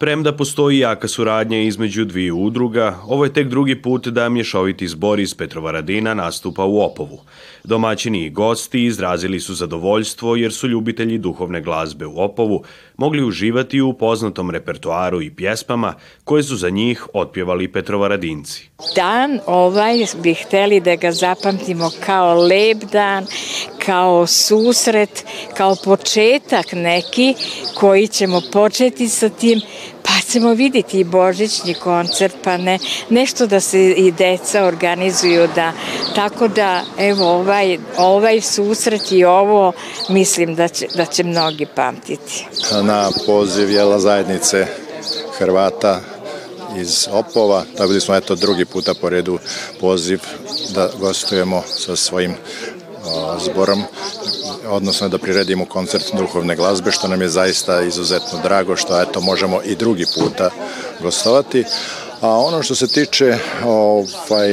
Premda postoji jaka suradnja između dviju udruga, ovo je tek drugi put da mješoviti zbor iz Petrovaradina nastupa u Opovu. Domaćini i gosti izrazili su zadovoljstvo jer su ljubitelji duhovne glazbe u Opovu mogli uživati u poznatom repertoaru i pjesmama koje su za njih otpjevali Petrovaradinci. Dan ovaj bi hteli da ga zapamtimo kao lep dan, kao susret, kao početak neki koji ćemo početi sa tim recimo vidjeti i božićni koncert, pa ne, nešto da se i deca organizuju, da, tako da evo ovaj, ovaj susret i ovo mislim da će, da će mnogi pamtiti. Na poziv jela zajednice Hrvata iz Opova, da bili smo eto drugi puta po redu poziv da gostujemo sa svojim o, zborom odnosno da priredimo koncert duhovne glazbe, što nam je zaista izuzetno drago, što eto možemo i drugi puta gostovati. A ono što se tiče ovaj,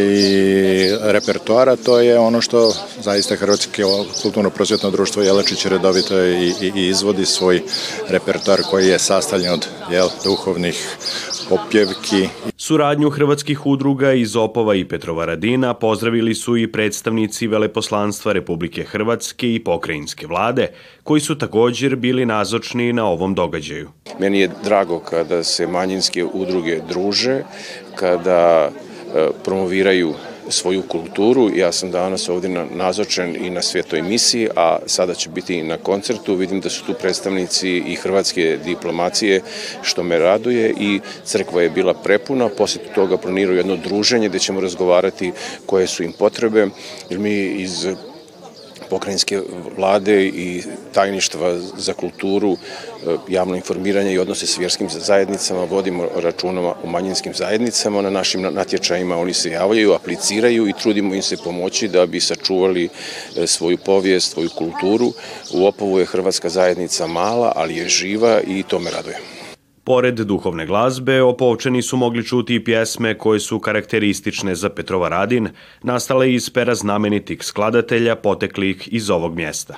repertoara, to je ono što zaista Hrvatske kulturno-prosvjetno društvo Jelačić redovito i, i, i izvodi svoj repertoar koji je sastavljen od jel, duhovnih popjevki. Suradnju hrvatskih udruga iz Opova i Petrovaradina pozdravili su i predstavnici Veleposlanstva Republike Hrvatske i Pokrajinske vlade, koji su također bili nazočni na ovom događaju. Meni je drago kada se manjinske udruge druže, kada e, promoviraju svoju kulturu. Ja sam danas ovde nazočen i na svetoj misiji, a sada će biti i na koncertu. Vidim da su tu predstavnici i hrvatske diplomacije, što me raduje i crkva je bila prepuna. Posle toga planiraju jedno druženje gde ćemo razgovarati koje su im potrebe. Jer Mi iz pokrajinske vlade i tajništva za kulturu, e, javno informiranje i odnose s vjerskim zajednicama, vodimo računama o manjinskim zajednicama, na našim natječajima oni se javljaju, apliciraju i trudimo im se pomoći da bi sačuvali e, svoju povijest, svoju kulturu. U Opovu je Hrvatska zajednica mala, ali je živa i to me raduje. Pored duhovne glazbe, opovčani su mogli čuti i pjesme koje su karakteristične za Petrova Radin, nastale iz pera znamenitih skladatelja poteklih iz ovog mjesta.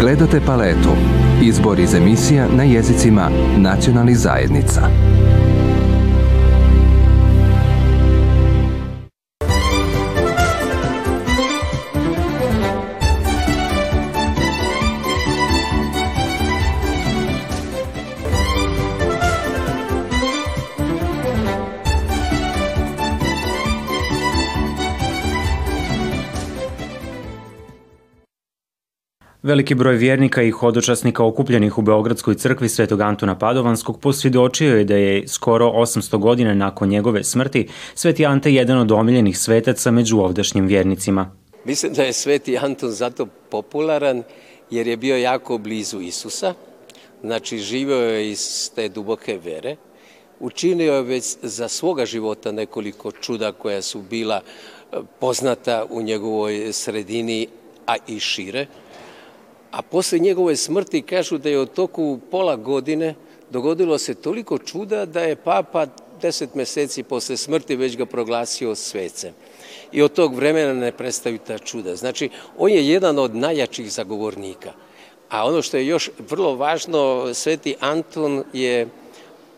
Gledate paletu. Izbor iz emisija na jezicima nacionalnih zajednica. Veliki broj vjernika i hodočasnika okupljenih u Beogradskoj crkvi Svetog Antuna Padovanskog posvjedočio je da je skoro 800 godina nakon njegove smrti Sveti Ante jedan od omiljenih svetaca među ovdašnjim vjernicima. Mislim da je Sveti Anton zato popularan jer je bio jako blizu Isusa, znači živeo je iz te duboke vere, učinio je već za svoga života nekoliko čuda koja su bila eh, poznata u njegovoj sredini, a i šire – a posle njegove smrti kažu da je od toku pola godine dogodilo se toliko čuda da je papa deset meseci posle smrti već ga proglasio svecem. I od tog vremena ne prestaju ta čuda. Znači, on je jedan od najjačih zagovornika. A ono što je još vrlo važno, sveti Anton je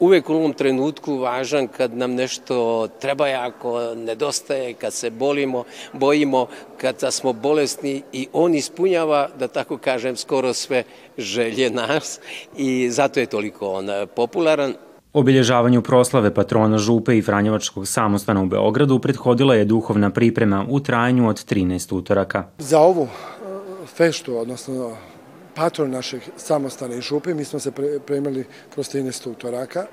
uvek u ovom trenutku važan kad nam nešto treba jako, nedostaje, kad se bolimo, bojimo, kada smo bolesni i on ispunjava, da tako kažem, skoro sve želje nas i zato je toliko on e, popularan. Obilježavanju proslave patrona Župe i Franjevačkog samostana u Beogradu prethodila je duhovna priprema u trajanju od 13 utoraka. Za ovu e, feštu, odnosno patron našeg samostane i župe, mi smo se pre, premali kroz 13 utoraka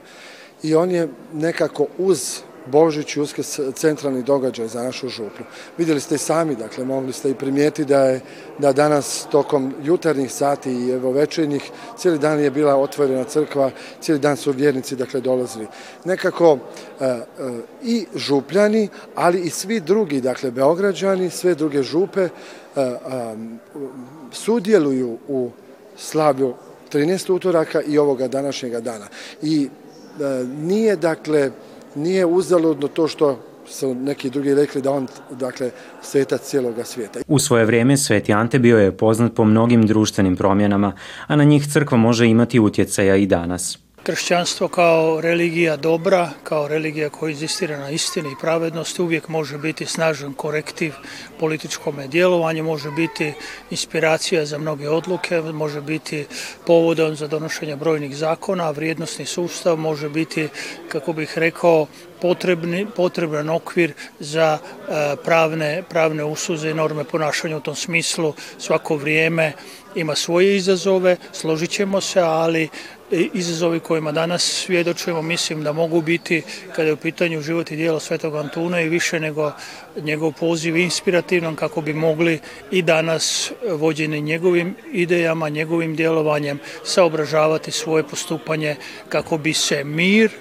i on je nekako uz Božić i Uskrs centralni događaj za našu župlju. Vidjeli ste i sami, dakle, mogli ste i primijeti da je da danas tokom jutarnjih sati i evo večernjih, cijeli dan je bila otvorena crkva, cijeli dan su vjernici, dakle, dolazili. Nekako e, e, i župljani, ali i svi drugi, dakle, beograđani, sve druge župe, e, e sudjeluju u slavlju 13 utoraka i ovoga današnjega dana. I e, nije, dakle, nije uzaludno to što su neki drugi rekli da on dakle sveta cijeloga svijeta. U svoje vrijeme Sveti Ante bio je poznat po mnogim društvenim promjenama, a na njih crkva može imati utjecaja i danas. Kršćanstvo kao religija dobra, kao religija koja izistira na istini i pravednosti, uvijek može biti snažan korektiv političkom djelovanju, može biti inspiracija za mnoge odluke, može biti povodom za donošenje brojnih zakona, vrijednostni sustav može biti, kako bih rekao, potrebni, potreban okvir za e, pravne, pravne usuze i norme ponašanja u tom smislu svako vrijeme ima svoje izazove, složit ćemo se, ali E, izazovi kojima danas svjedočujemo mislim da mogu biti kada je u pitanju život i dijelo Svetog Antuna i više nego njegov poziv inspirativnom kako bi mogli i danas e, vođeni njegovim idejama, njegovim djelovanjem saobražavati svoje postupanje kako bi se mir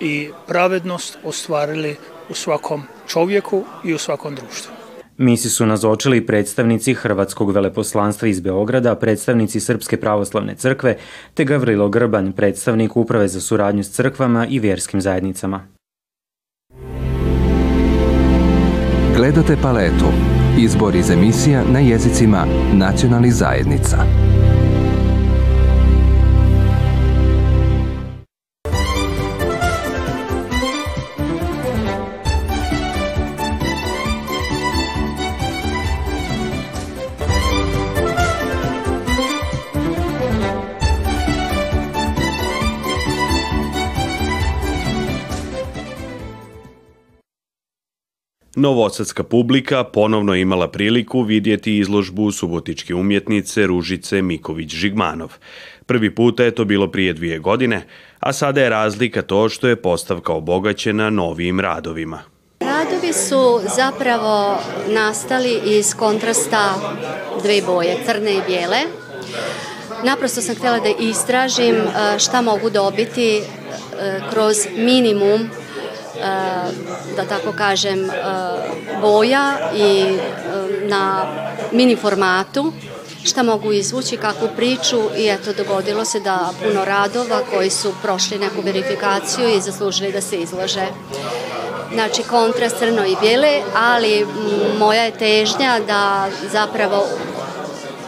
i pravednost ostvarili u svakom čovjeku i u svakom društvu. Misi su nazočili predstavnici Hrvatskog veleposlanstva iz Beograda, predstavnici Srpske pravoslavne crkve, te Gavrilo Grban, predstavnik Uprave za suradnju s crkvama i vjerskim zajednicama. Gledate paletu. Izbor iz emisija na jezicima nacionalnih zajednica. Novosadska publika ponovno imala priliku vidjeti izložbu subotičke umjetnice Ružice Miković-Žigmanov. Prvi puta je to bilo prije dvije godine, a sada je razlika to što je postavka obogaćena novijim radovima. Radovi su zapravo nastali iz kontrasta dve boje, crne i bijele. Naprosto sam htjela da istražim e, šta mogu dobiti e, kroz minimum da tako kažem, e, boja i e, na mini formatu šta mogu izvući, kakvu priču i eto dogodilo se da puno radova koji su prošli neku verifikaciju i zaslužili da se izlože. Znači kontrast crno i bijele, ali moja je težnja da zapravo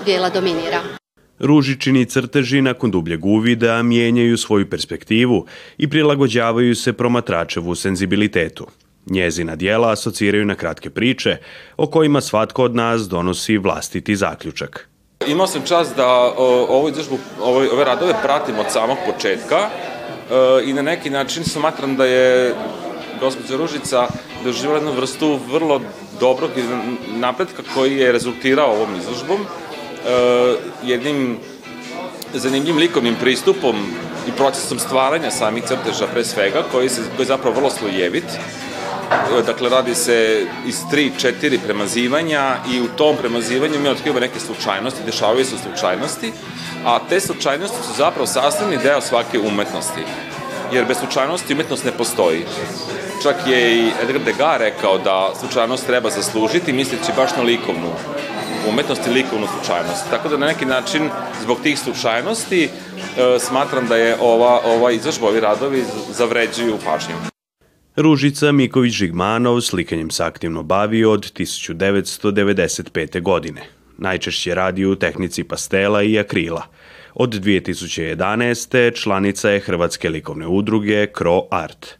bijela dominira. Ružičini crteži nakon dubljeg uvida mijenjaju svoju perspektivu i prilagođavaju se promatračevu senzibilitetu. Njezina dijela asociraju na kratke priče o kojima svatko od nas donosi vlastiti zaključak. Imao sam čas da o, ovu izložbu, ove, ove radove pratim od samog početka e, i na neki način smatram da je gospođa Ružica doživjela jednu vrstu vrlo dobrog napretka koji je rezultirao ovom izložbom. E, jednim zanimljivim likovnim pristupom i procesom stvaranja samih crteža pre svega, koji, se, koji je zapravo vrlo slojevit. E, dakle, radi se iz 3-4 premazivanja i u tom premazivanju mi otkrivamo neke slučajnosti, dešavaju se slučajnosti, a te slučajnosti su zapravo sastavni deo svake umetnosti. Jer bez slučajnosti umetnost ne postoji. Čak je i Edgar Degas rekao da slučajnost treba zaslužiti, misleći baš na likovnu umetnost i likovnu slučajnost. Tako da na neki način, zbog tih slučajnosti, e, smatram da je ova, ova izložba, ovi radovi zavređuju pažnju. Ružica Miković Žigmanov slikanjem se aktivno bavi od 1995. godine. Najčešće radi u tehnici pastela i akrila. Od 2011. članica je Hrvatske likovne udruge Cro Art –